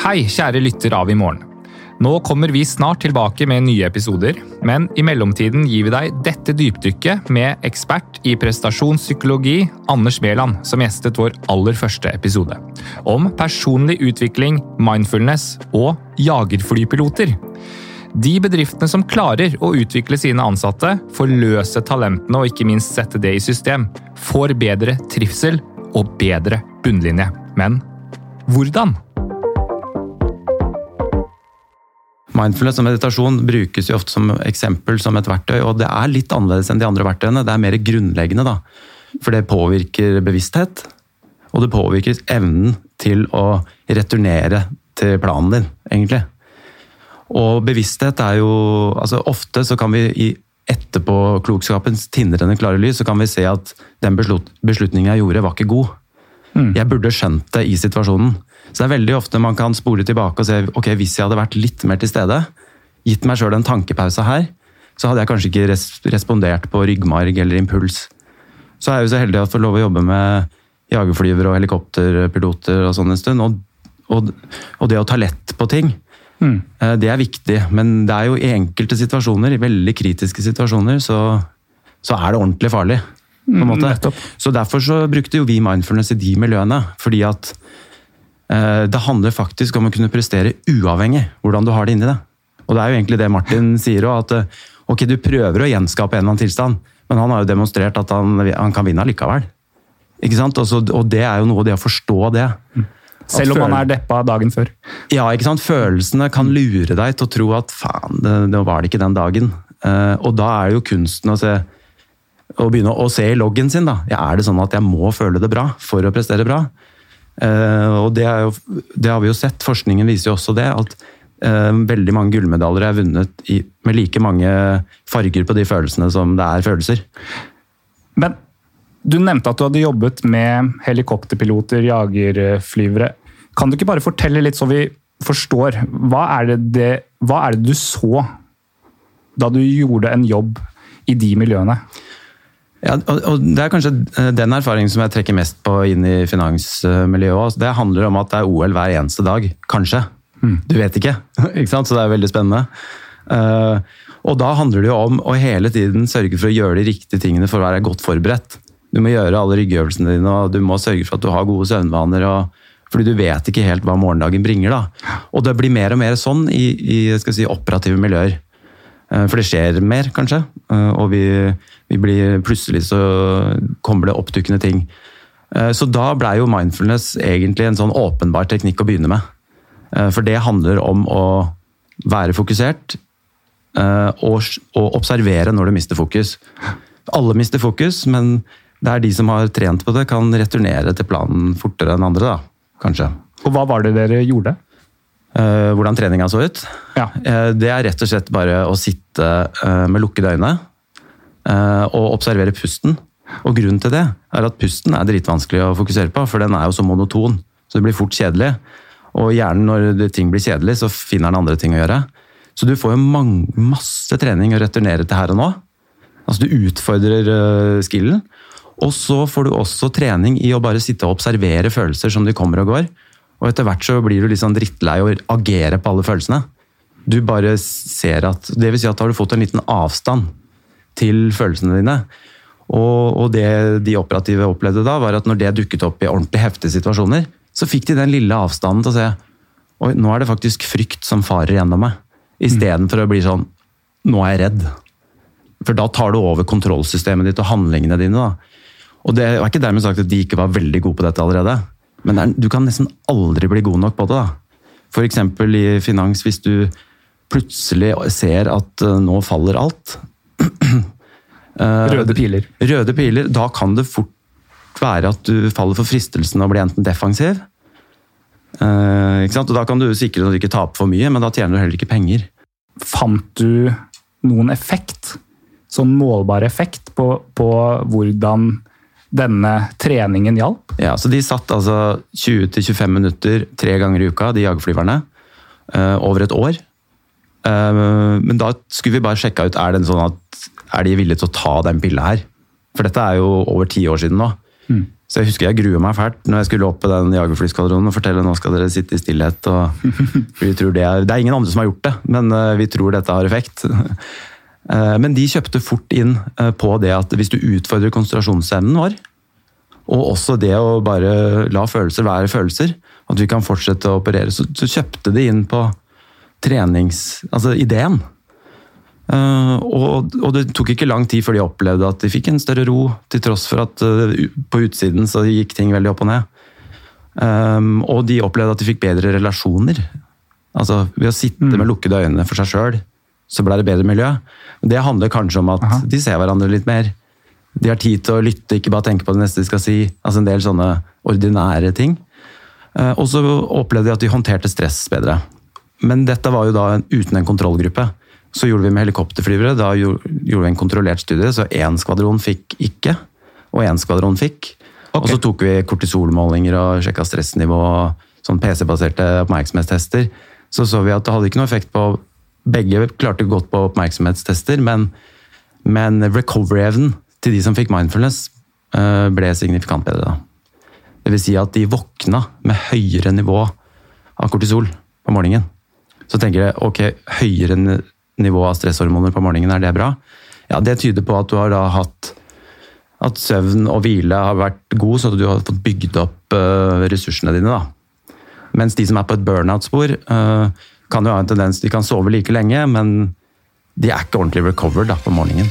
Hei, kjære lytter av i morgen. Nå kommer vi snart tilbake med nye episoder, men i mellomtiden gir vi deg dette dypdykket med ekspert i prestasjonspsykologi, Anders Mæland, som gjestet vår aller første episode. Om personlig utvikling, mindfulness og jagerflypiloter. De bedriftene som klarer å utvikle sine ansatte, forløse talentene og ikke minst sette det i system, får bedre trivsel og bedre bunnlinje. Men hvordan? Mindfulness og meditasjon brukes jo ofte som eksempel som et verktøy, og det er litt annerledes enn de andre verktøyene. Det er mer grunnleggende, da. For det påvirker bevissthet, og det påvirker evnen til å returnere til planen din, egentlig. Og bevissthet er jo altså Ofte så kan vi i etterpåklokskapens tindrende klare lys så kan vi se at den beslut, beslutningen jeg gjorde, var ikke god. Mm. Jeg burde skjønt det i situasjonen. Så det er veldig ofte man kan spore tilbake og se ok, hvis jeg hadde vært litt mer til stede, gitt meg sjøl en tankepause her, så hadde jeg kanskje ikke res respondert på ryggmarg eller impuls. Så er jeg jo så heldig å få lov å jobbe med jagerflyvere og helikopterpiloter og sånn en stund. Og, og, og, det å ta lett på ting, mm. det er viktig. Men det er jo i enkelte situasjoner, i veldig kritiske situasjoner, så, så er det ordentlig farlig. På en mm, måte. Mm, så Derfor så brukte jo vi mindfulness i de miljøene. fordi at Eh, det handler faktisk om å kunne prestere uavhengig hvordan du har det inni det. Og det er jo egentlig det Martin sier òg, at eh, ok, du prøver å gjenskape en eller annen tilstand, men han har jo demonstrert at han, han kan vinne likevel. Ikke sant? Også, og det er jo noe det å forstå det. Selv om man er deppa dagen før. Ja, ikke sant? Følelsene kan lure deg til å tro at faen, det, det var det ikke den dagen. Uh, og da er det jo kunsten å se å begynne å se i loggen sin. da. Ja, er det sånn at jeg må føle det bra for å prestere bra? Uh, og det, jo, det, har vi jo sett, forskningen viser jo også det. At uh, veldig mange gullmedaljer er vunnet i, med like mange farger på de følelsene som det er følelser. Men du nevnte at du hadde jobbet med helikopterpiloter, jagerflyvere. Kan du ikke bare fortelle litt så vi forstår? Hva er det, det, hva er det du så da du gjorde en jobb i de miljøene? Ja, og Det er kanskje eh, den erfaringen som jeg trekker mest på inn i finansmiljøet. Det handler om at det er OL hver eneste dag. Kanskje. Mm. Du vet ikke. ikke sant? Så det er veldig spennende. Uh, og da handler det jo om å hele tiden sørge for å gjøre de riktige tingene for å være godt forberedt. Du må gjøre alle ryggøvelsene dine, og du må sørge for at du har gode søvnvaner. og fordi du vet ikke helt hva morgendagen bringer. da. Og det blir mer og mer sånn i, i si, operative miljøer. Uh, for det skjer mer, kanskje. Uh, og vi vi blir, plutselig så kommer det oppdukkende ting. Eh, så da blei jo mindfulness egentlig en sånn åpenbar teknikk å begynne med. Eh, for det handler om å være fokusert og, og, observere når du mister fokus. Alle mister fokus, men det er de som har trent på det, kan returnere til planen fortere enn andre, da, kanskje. Og hva var det dere gjorde? Hvordan treninga så ut? Ja. Det er rett og slett bare å sitte med lukkede øyne Eh, og observere pusten. Og grunnen til det er at pusten er dritvanskelig å fokusere på, for den er jo så monoton. Så det blir fort kjedelig. Og hjernen, når ting blir kjedelig, så finner den andre ting å gjøre. Så du får jo masse trening å returnere til her og nå. Altså du utfordrer skillen. Og så får du også trening i å bare sitte og observere følelser som de kommer og går. Og etter hvert så blir du litt sånn drittlei å agere på alle følelsene. Du bare ser at Det vil si at har du fått en liten avstand til følelsene dine. Og, og, det de operative opplevde da, var at når det dukket opp i ordentlig heftige situasjoner, så fikk de den lille avstanden til å se Oi, nå er det faktisk frykt som farer gjennom meg. Istedenfor mm. å bli sånn Nå er jeg redd. For da tar du over kontrollsystemet ditt og handlingene dine. da. Og det er ikke dermed sagt at de ikke var veldig gode på dette allerede. Men er, du kan nesten aldri bli god nok på det. da. F.eks. i finans, hvis du plutselig ser at uh, nå faller alt, Eh, røde piler. Røde piler. Da kan det fort være at du faller for fristelsen å bli enten defensiv. Og Da kan du sikre at du ikke taper for mye, men da tjener du heller ikke penger. Fant du noen effekt, sånn målbar effekt, på, på hvordan denne treningen hjalp? Ja, så De satt altså 20-25 minutter tre ganger i uka, de jagerflyverne, uh, over et år. Uh, men da skulle vi bare sjekka ut er sånn at er de villige til å ta den pilla her. For dette er jo over ti år siden nå. Mm. Så jeg husker jeg gruer meg fælt når jeg skulle opp på den jagerflyskvadronen og fortelle nå skal dere sitte i stillhet. Og, vi tror det, er, det er ingen andre som har gjort det, men uh, vi tror dette har effekt. Uh, men de kjøpte fort inn uh, på det at hvis du utfordrer konsentrasjonsevnen vår, og også det å bare la følelser være følelser, at vi kan fortsette å operere, så, kjøpte de inn på trenings... Altså ideen. Uh, og, det tok ikke lang tid før de opplevde at de fikk en større ro, til tross for at på utsiden så gikk ting veldig opp og ned. Og de opplevde at de fikk bedre relasjoner. Altså Ved å sitte mm. med lukkede øyne for seg sjøl, så ble det bedre miljø. Det handler kanskje om at Aha. de ser hverandre litt mer. De har tid til å lytte, ikke bare tenke på det neste de skal si. Altså En del sånne ordinære ting. Uh, og så opplevde de at de håndterte stress bedre. Men dette var jo da uten en kontrollgruppe. Så gjorde vi med helikopterflyvere. Da gjorde vi en kontrollert studie, så én skvadron fikk ikke, og én skvadron fikk. Okay. Og så tok vi kortisolmålinger og sjekka stressnivå, og sånn PC-baserte oppmerksomhetstester. Så så vi at det hadde ikke noe effekt på Begge klarte godt på oppmerksomhetstester, men, men recovery-evnen til de som fikk mindfulness, eh, ble signifikant bedre. da. Vil si at de våkna med høyere nivå av kortisol på morgenen. Så tenker jeg ok, høyere nivå av stresshormoner på morgenen, er det bra? Ja, Det tyder på at du har da hatt at søvn og hvile har vært god, så du har fått bygd opp uh, ressursene dine. da. Mens de som er på et burnout-spor, uh, kan jo ha en tendens De kan sove like lenge, men de er ikke ordentlig recovered da, på morgenen.